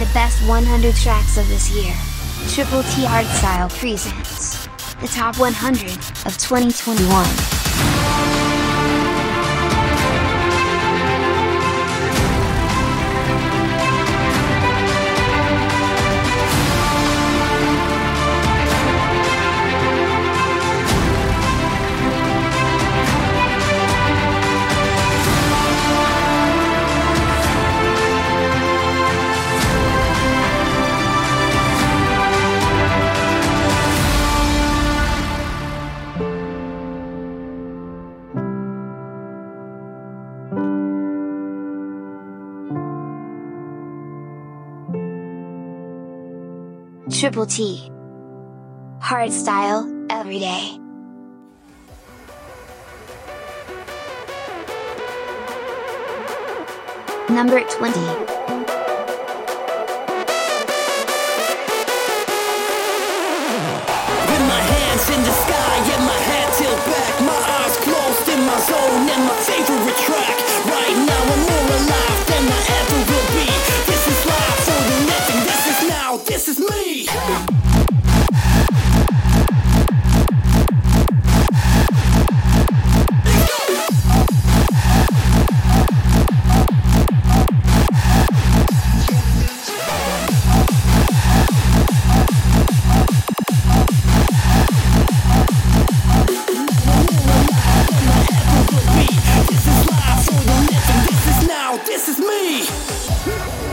the best 100 tracks of this year. Triple T Hardstyle presents the top 100 of 2021. Triple T. Hardstyle, every day. Number 20. With my hands in the sky and my head tilt back, my eyes closed in my zone and my favorite track. Right now I'm more alive This is me. This is life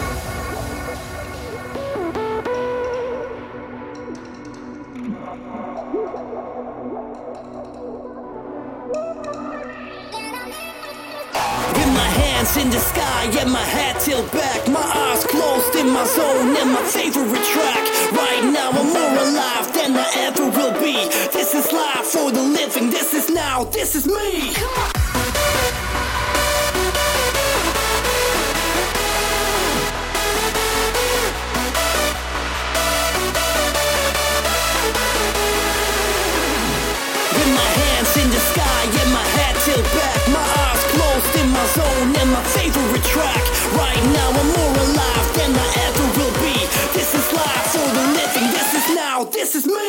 in the sky and my head tilt back, my eyes closed in my zone and my favorite track. Right now I'm more alive than I ever will be. This is life for the living. This is now. This is me. Zone and my favorite track. Right now I'm more alive than I ever will be. This is life for the living. This is now. This is me.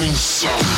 Rising sun.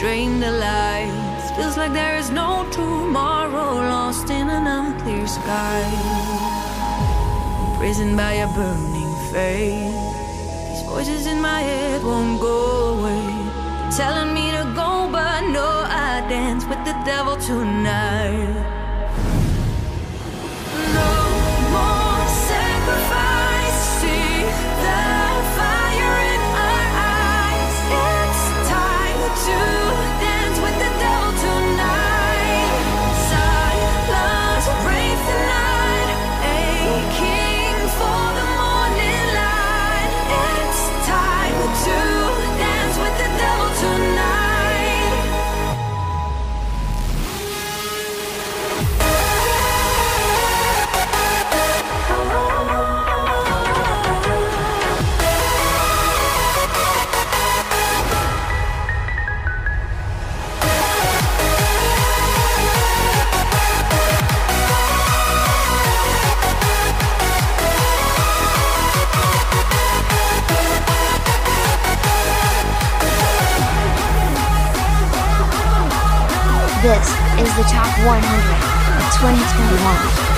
have the lights. Feels like there is no tomorrow, lost in an unclear sky. Imprisoned by a burning faith. These voices in my head won't go away. Telling me to go, but no, I dance with the devil tonight. This is the Top 100 of 2021.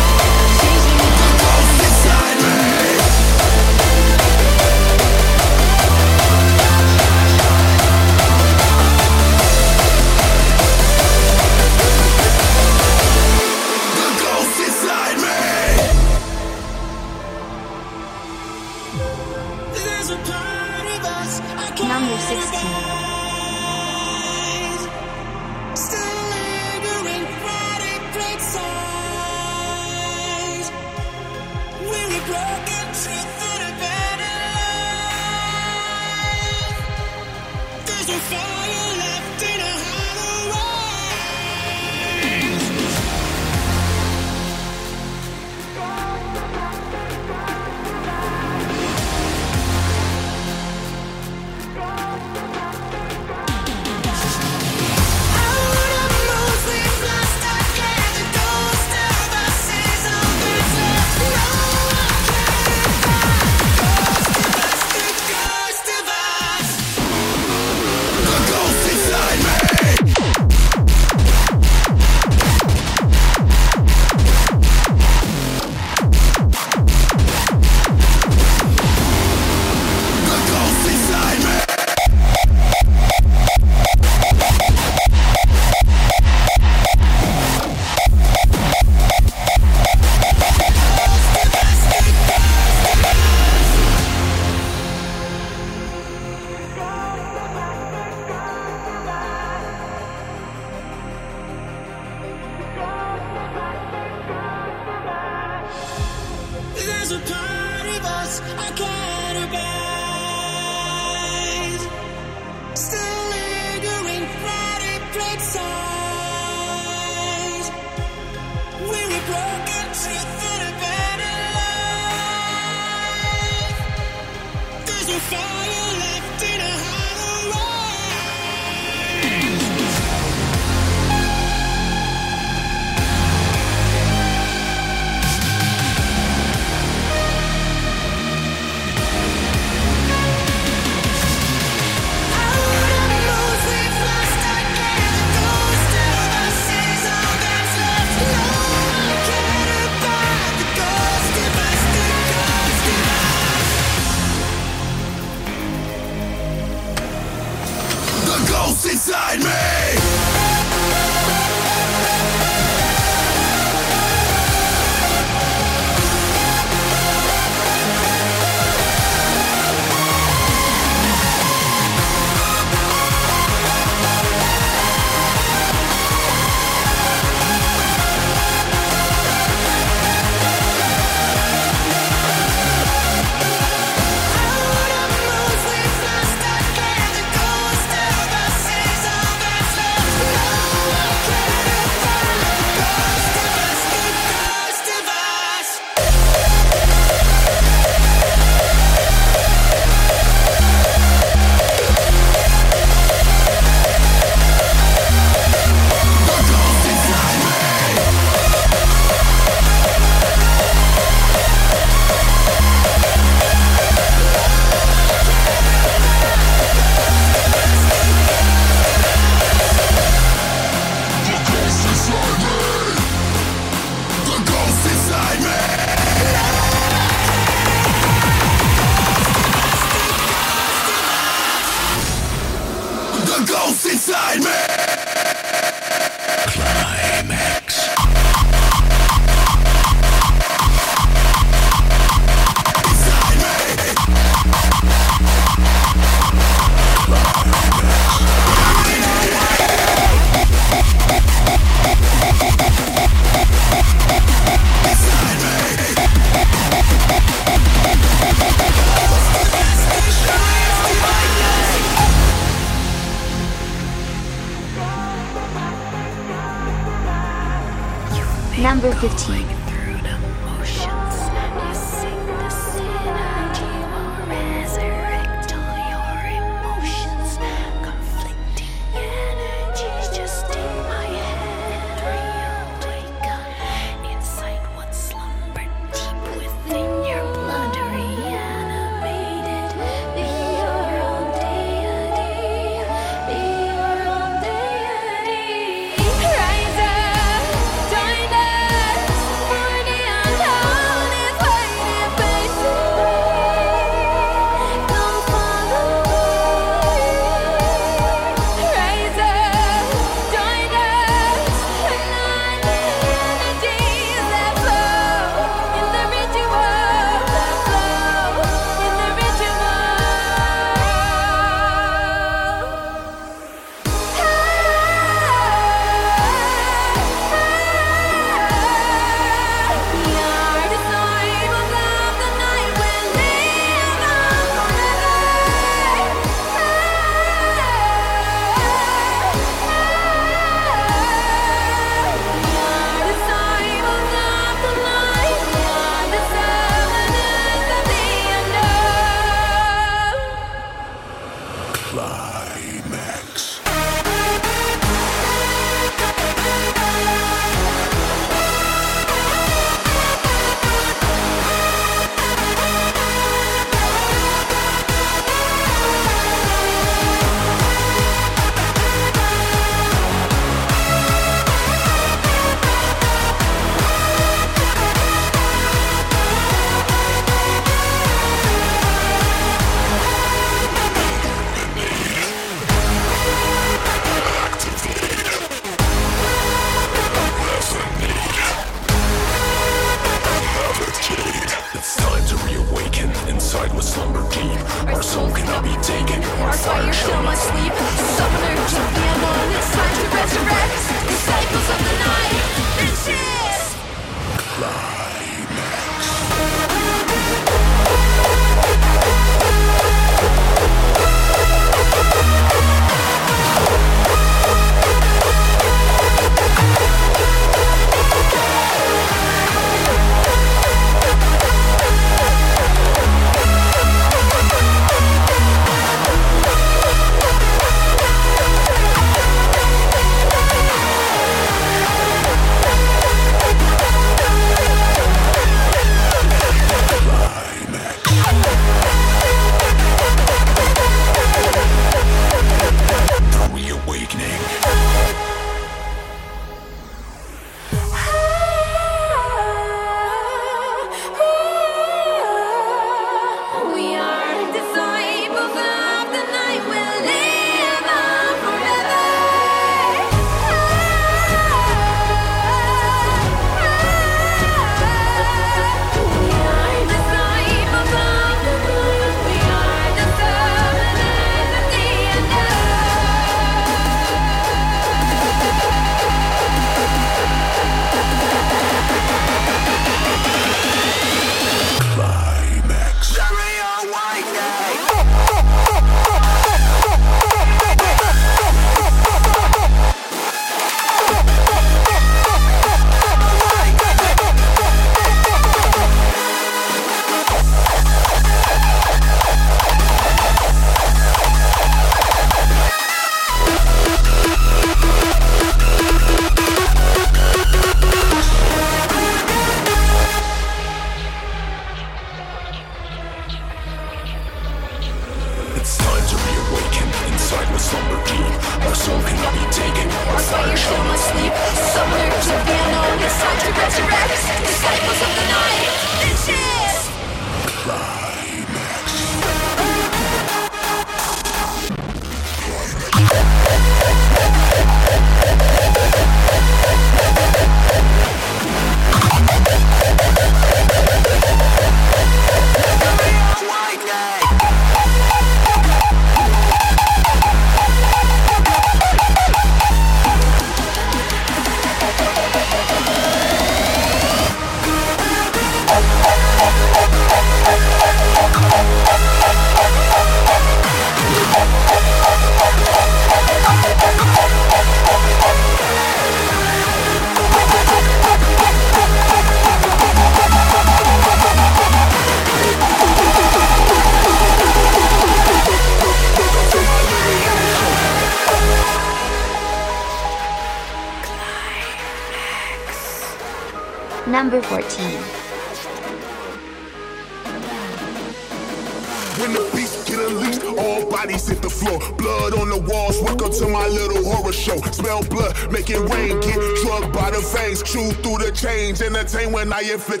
entertain when I inflict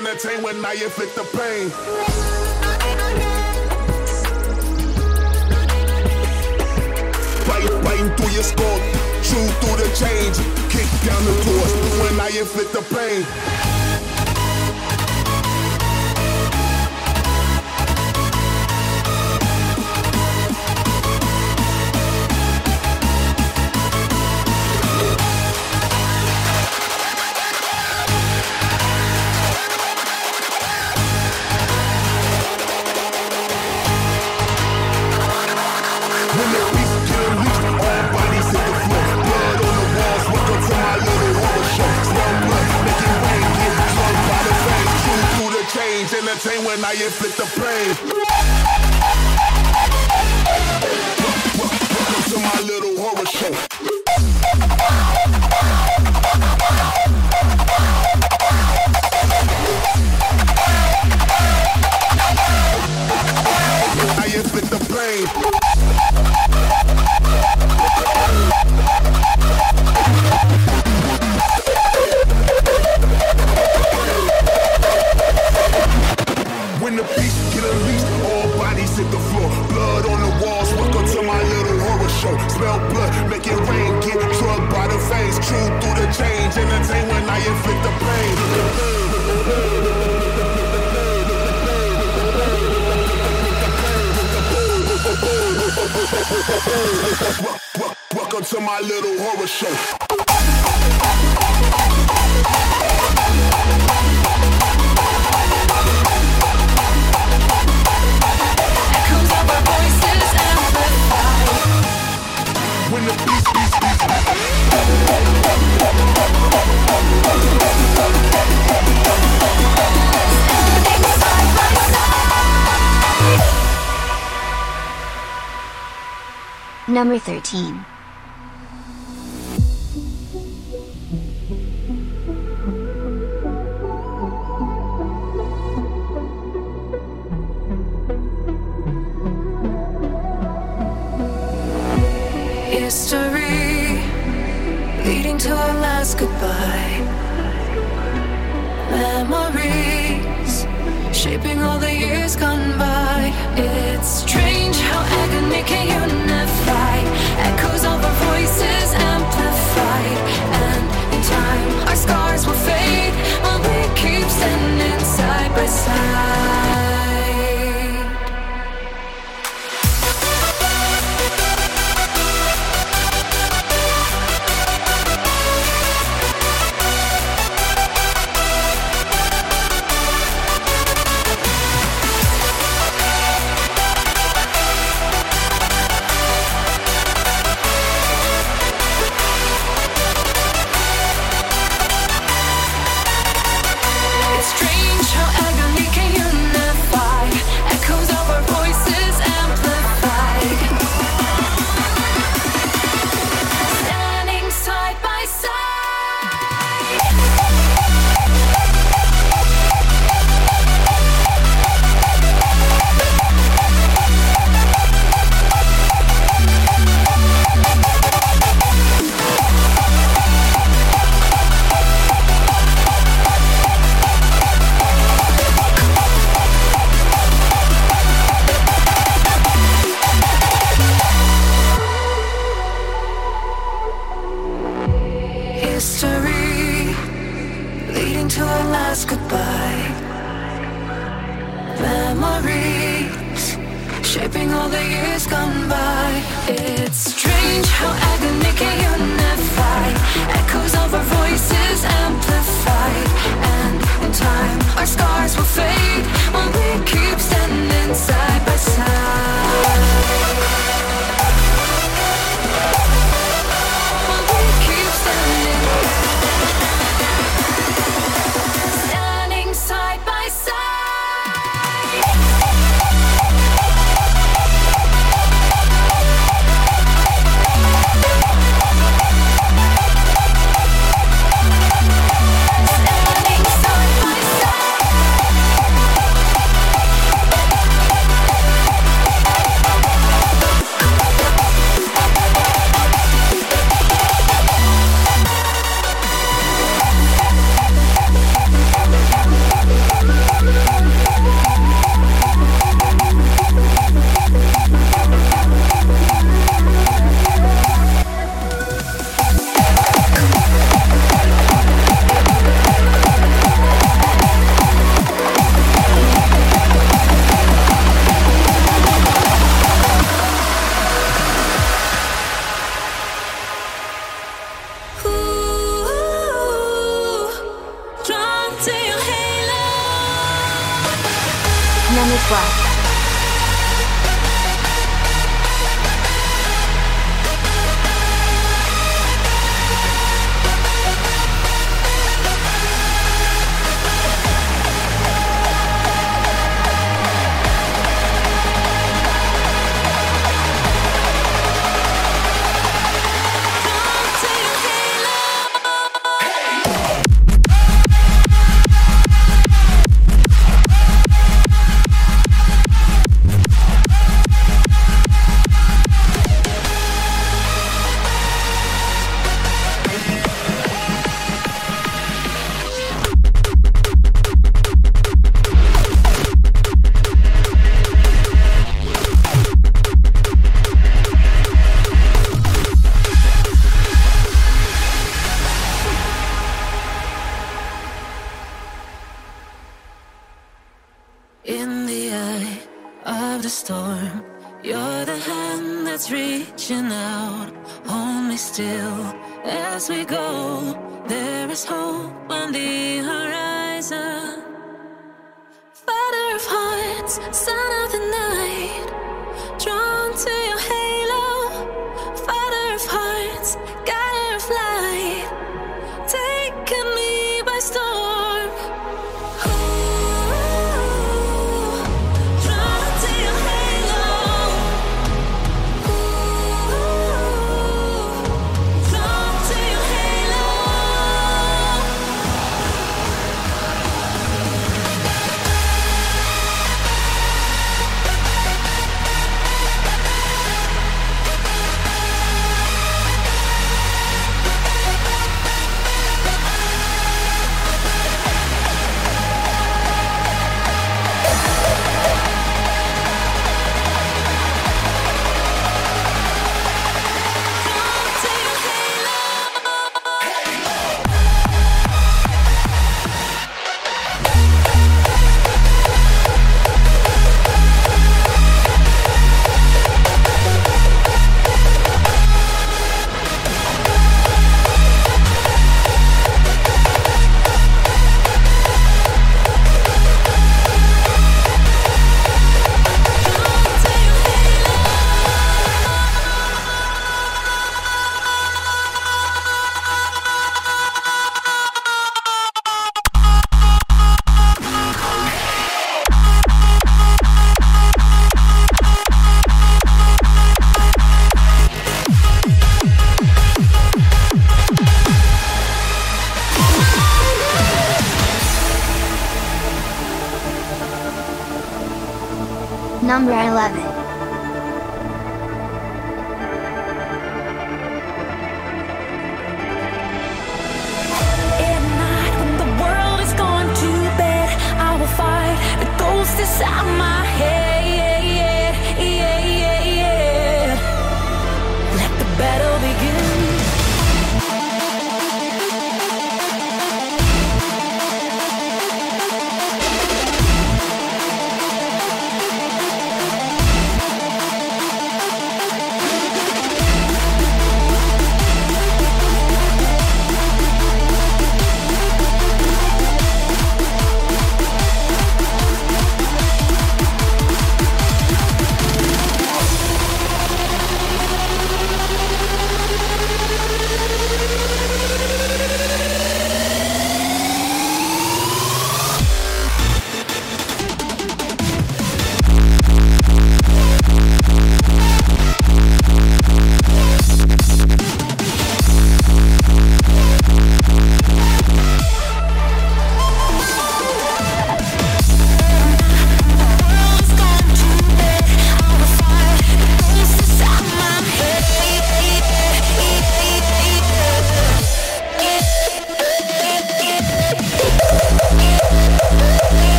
much entertained when I inflict the pain. biting through your skull, chew through the change, kick down the doors when I inflict the pain. Number 13. History leading to our last goodbye. Memories shaping all the years gone by. It's strange how agony can unite.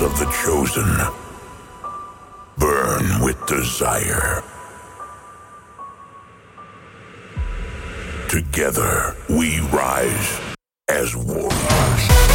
of the chosen burn with desire. Together we rise as warriors.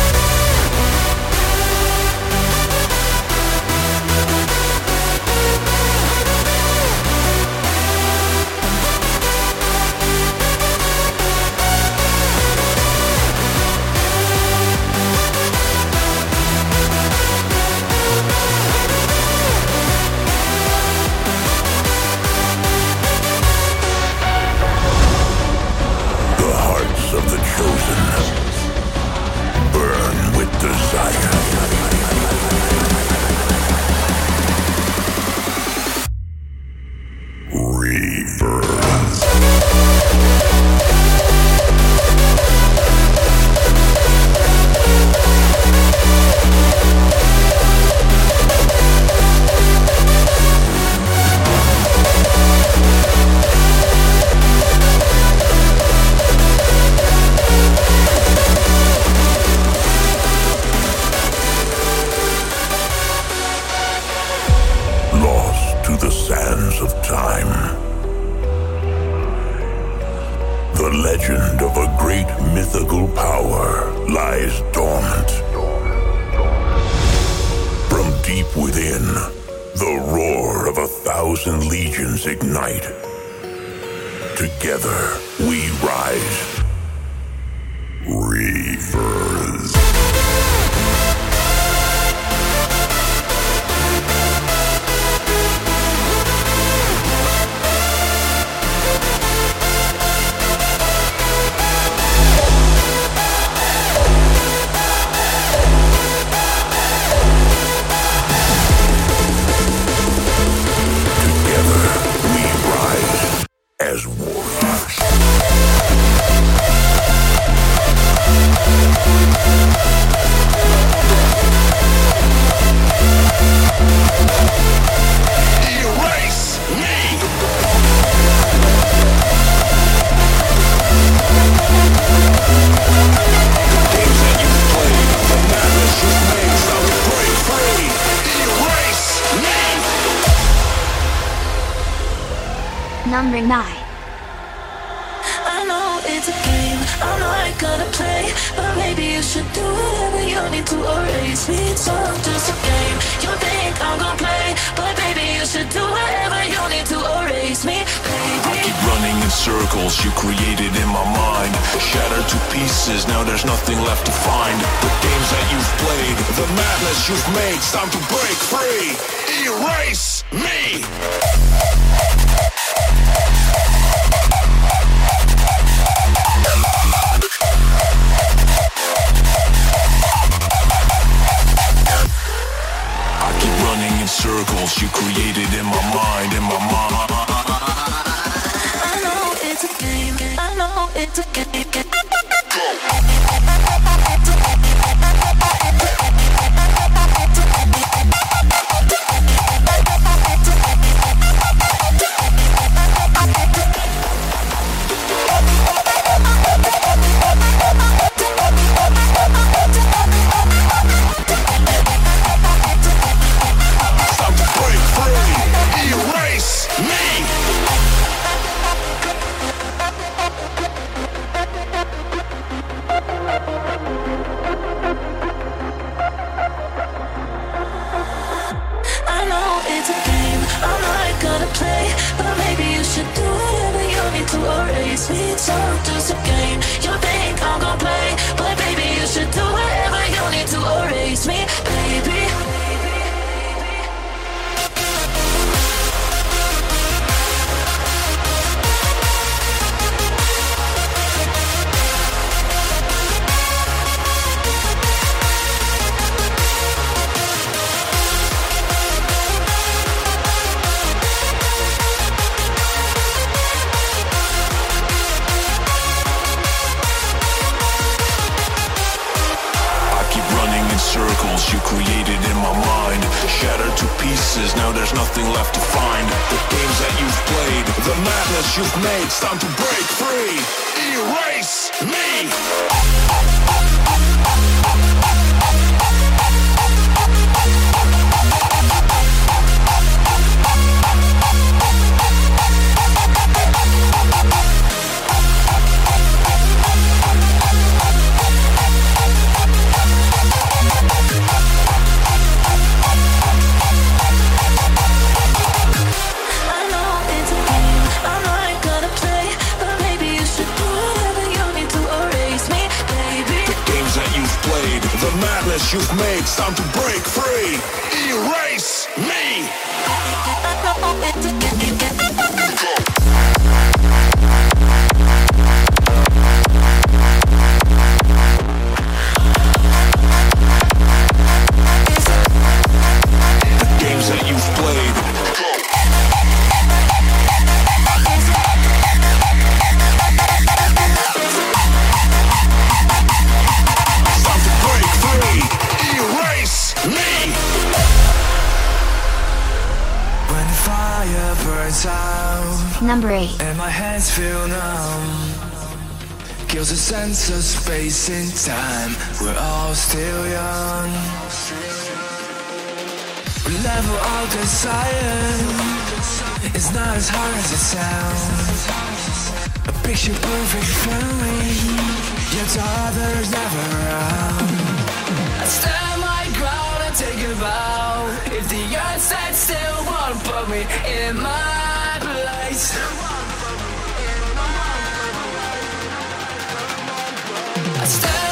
Circles you created in my mind. Shattered to pieces, now there's nothing left to find. The games that you've played, the madness you've made, it's time to break free. Erase me! I keep running in circles you created in my mind, in my mind. Know it's a game. Madness you've made, it's time to break free. Erase me. You've made, time to break free. Erase me. Number 8. and my hands feel numb, kills a sense of space and time. We're all still young. We level out desire. It's not as hard as it sounds. A picture perfect family, yet the others never around. I stand my ground and take a bow. If the earth stands still, won't put me in my place. I stand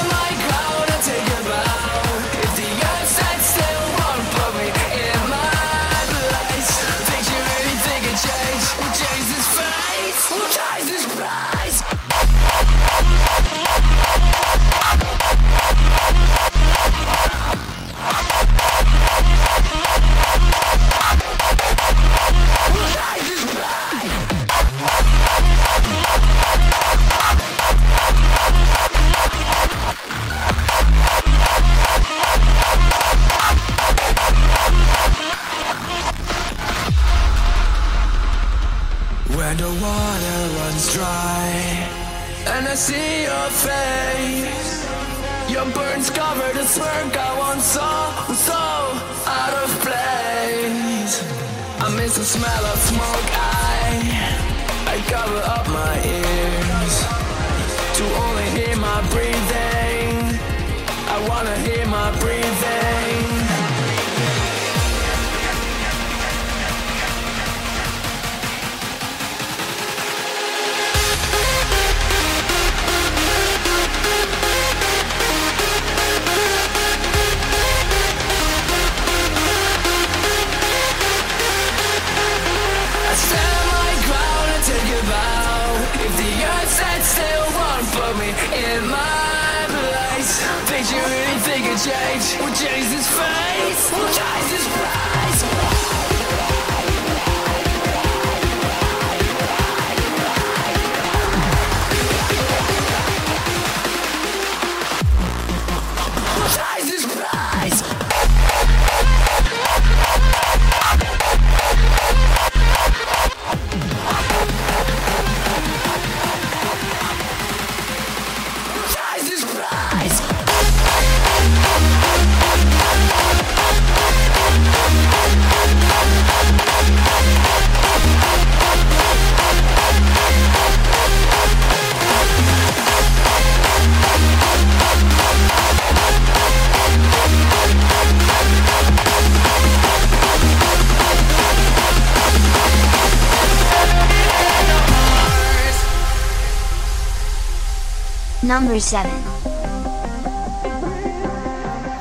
Number 7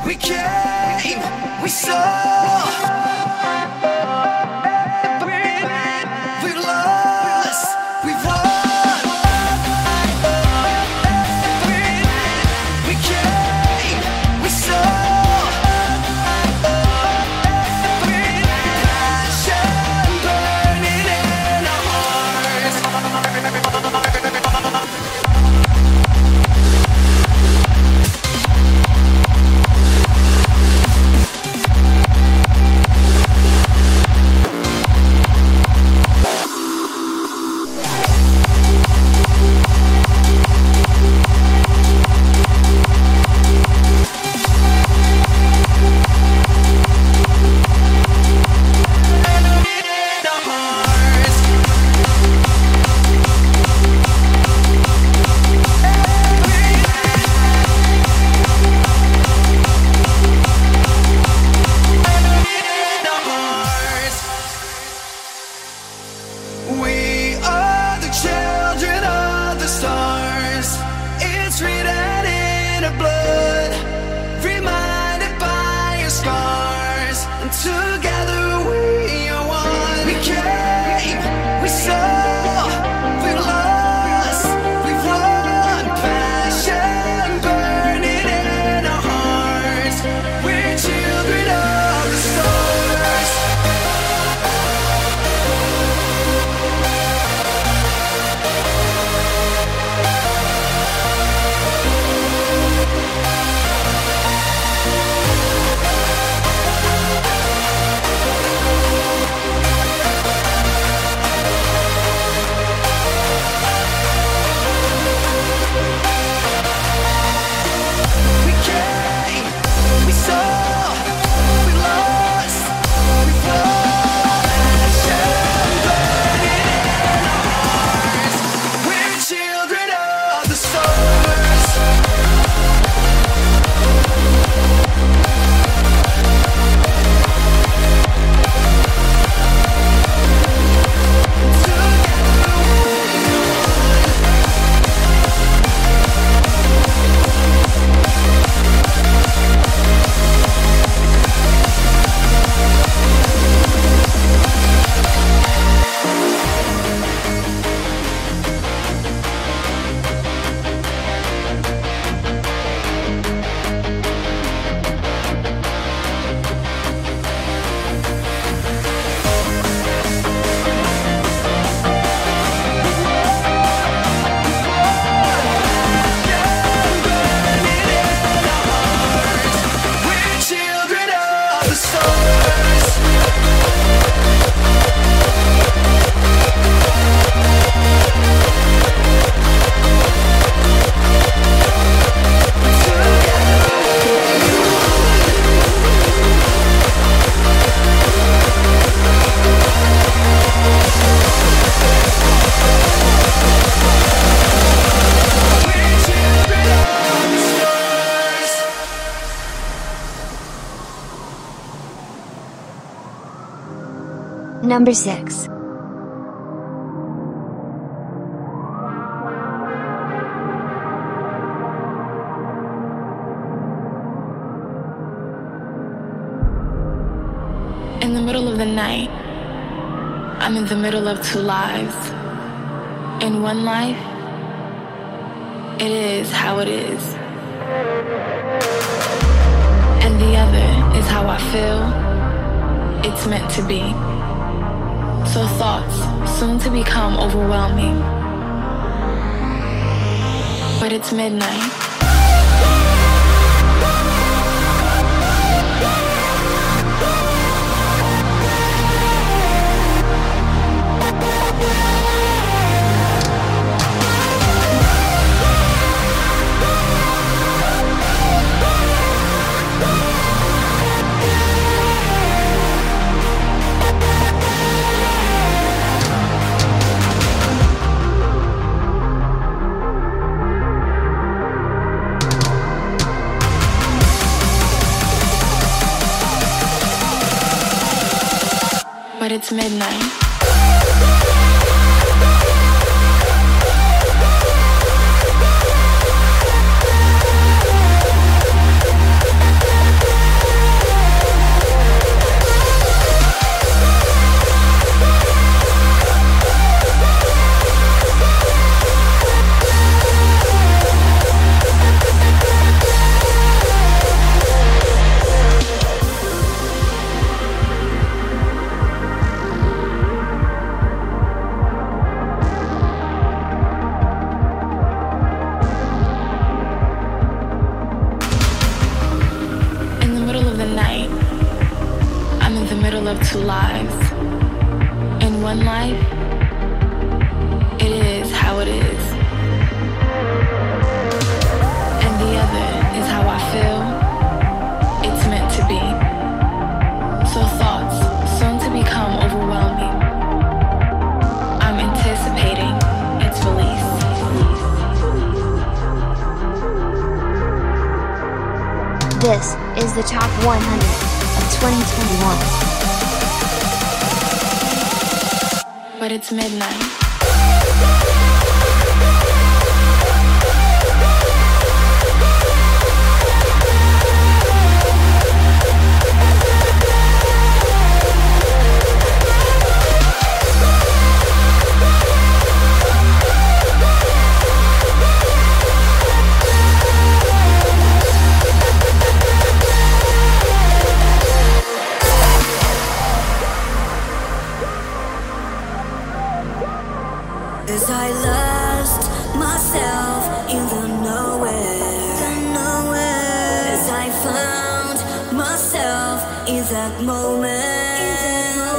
We came, we saw. Number 6. In the middle of the night, I'm in the middle of two lives. In one life, overwhelming. But it's midnight.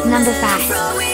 Number five.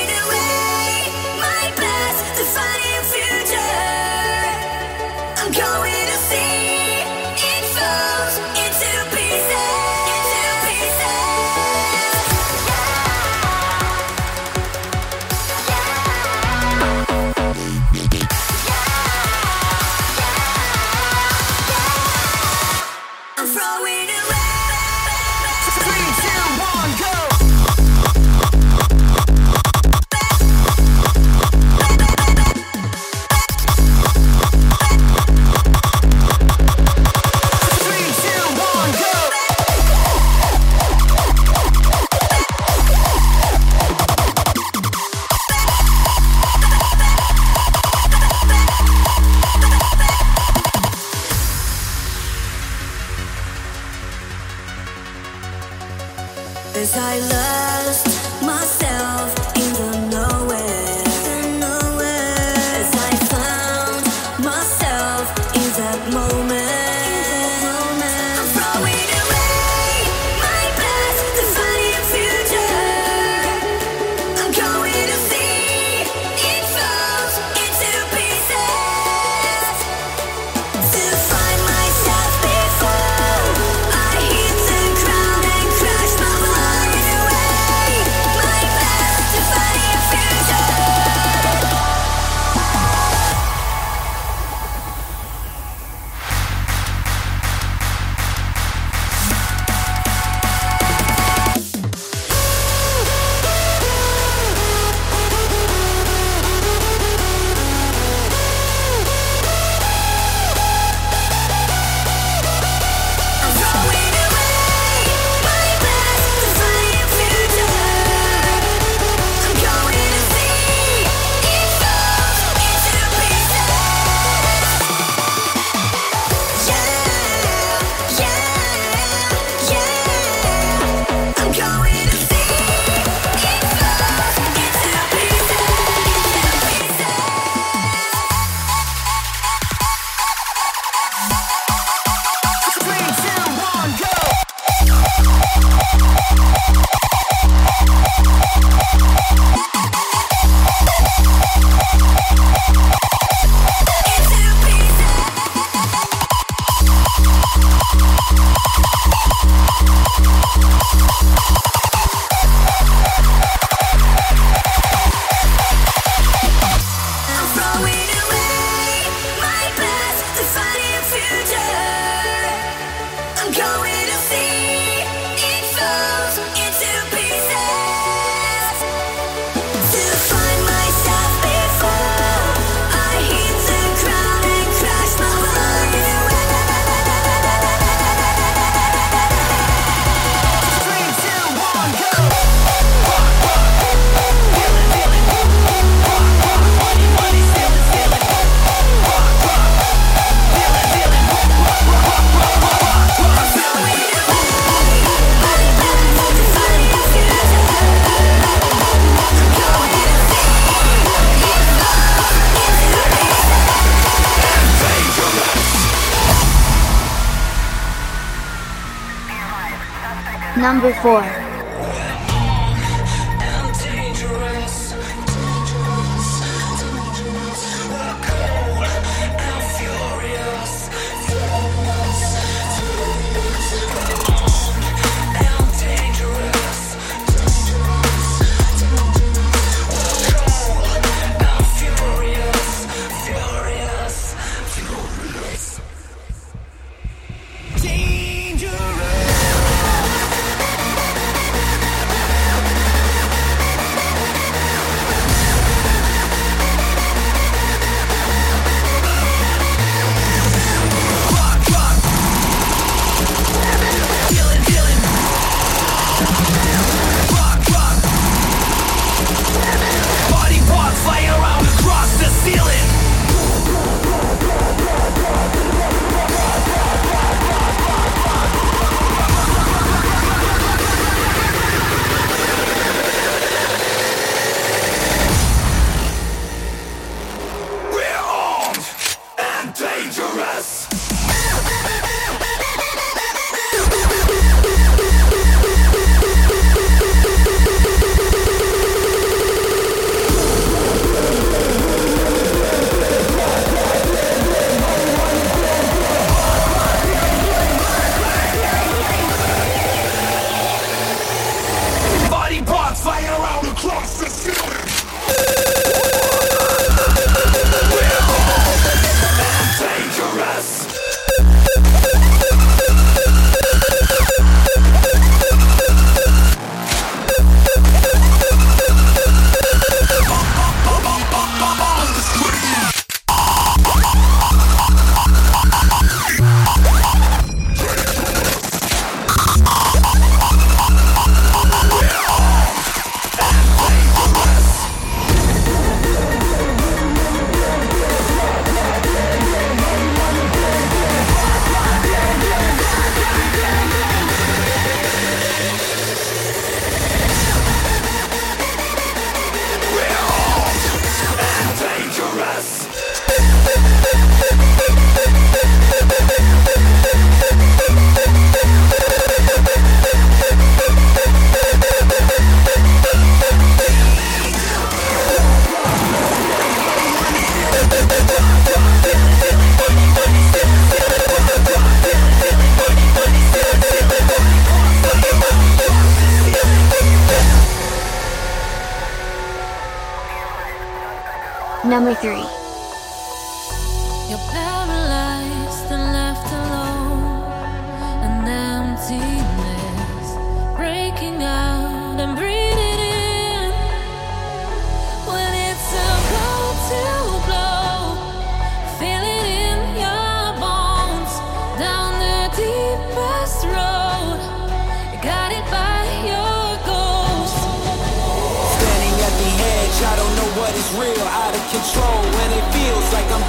Number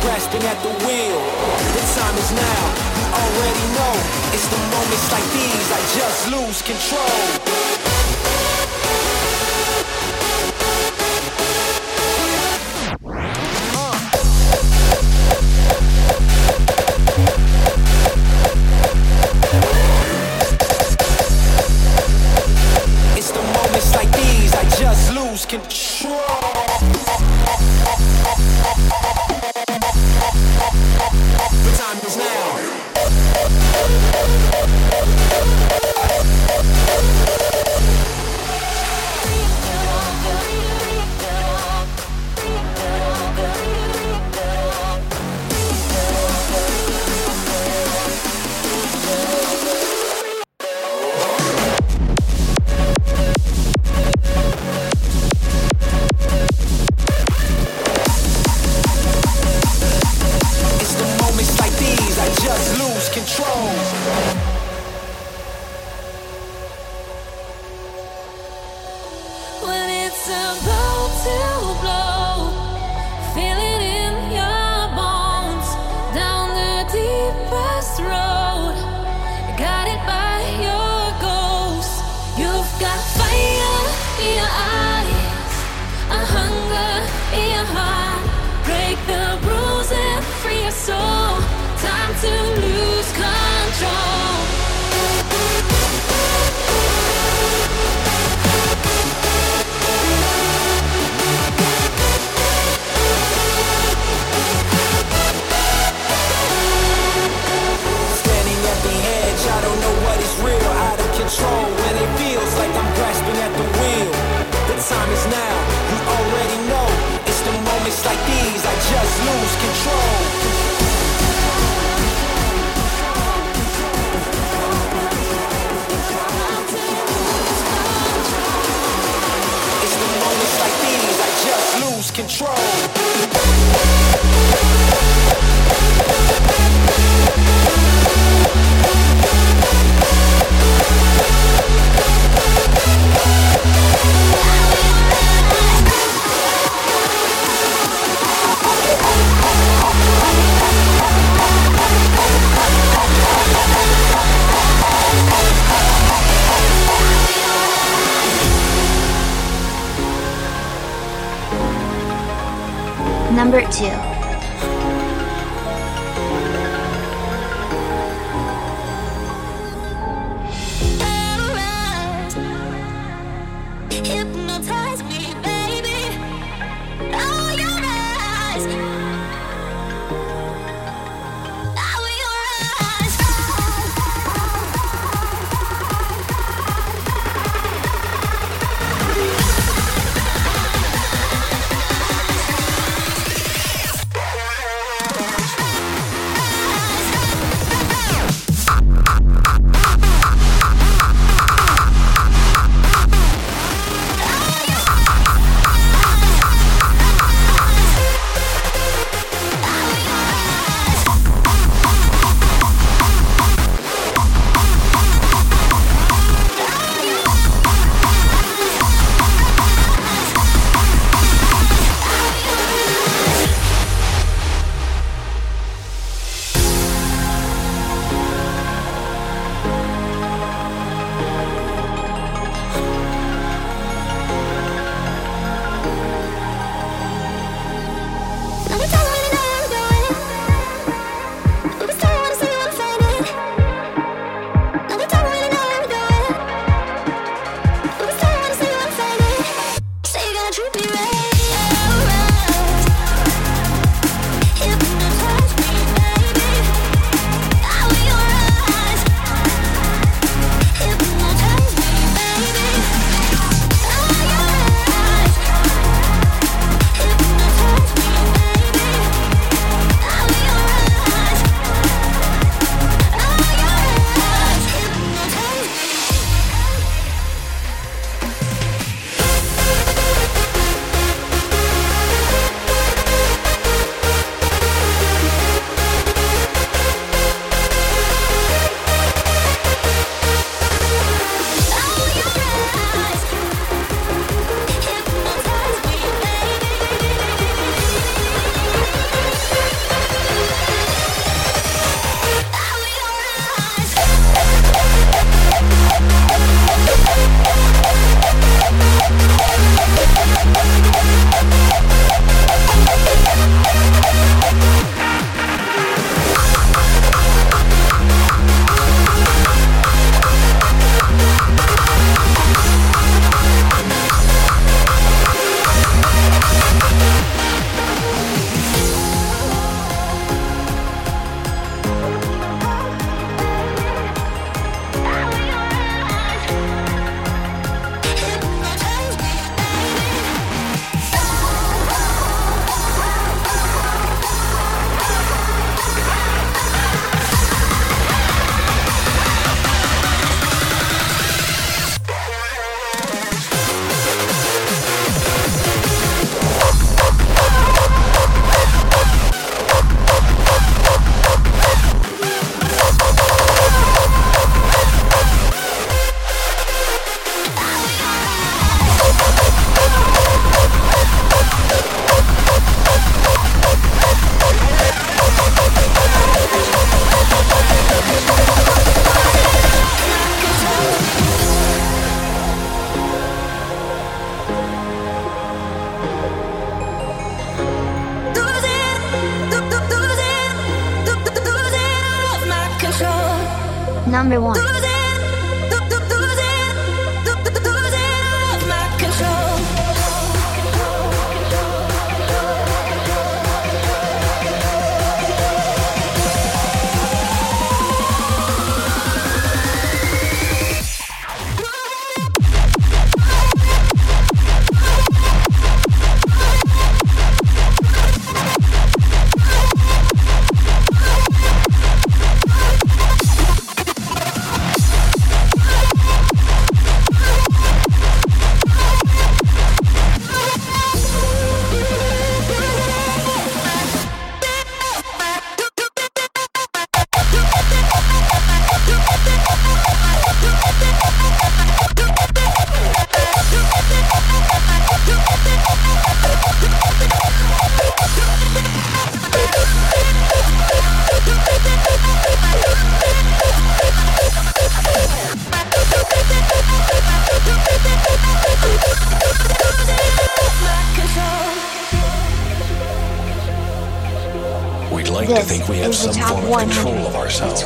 grasping at the wheel. The time is now, you already know. It's the moments like these I just lose control.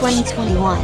2021.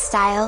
Triple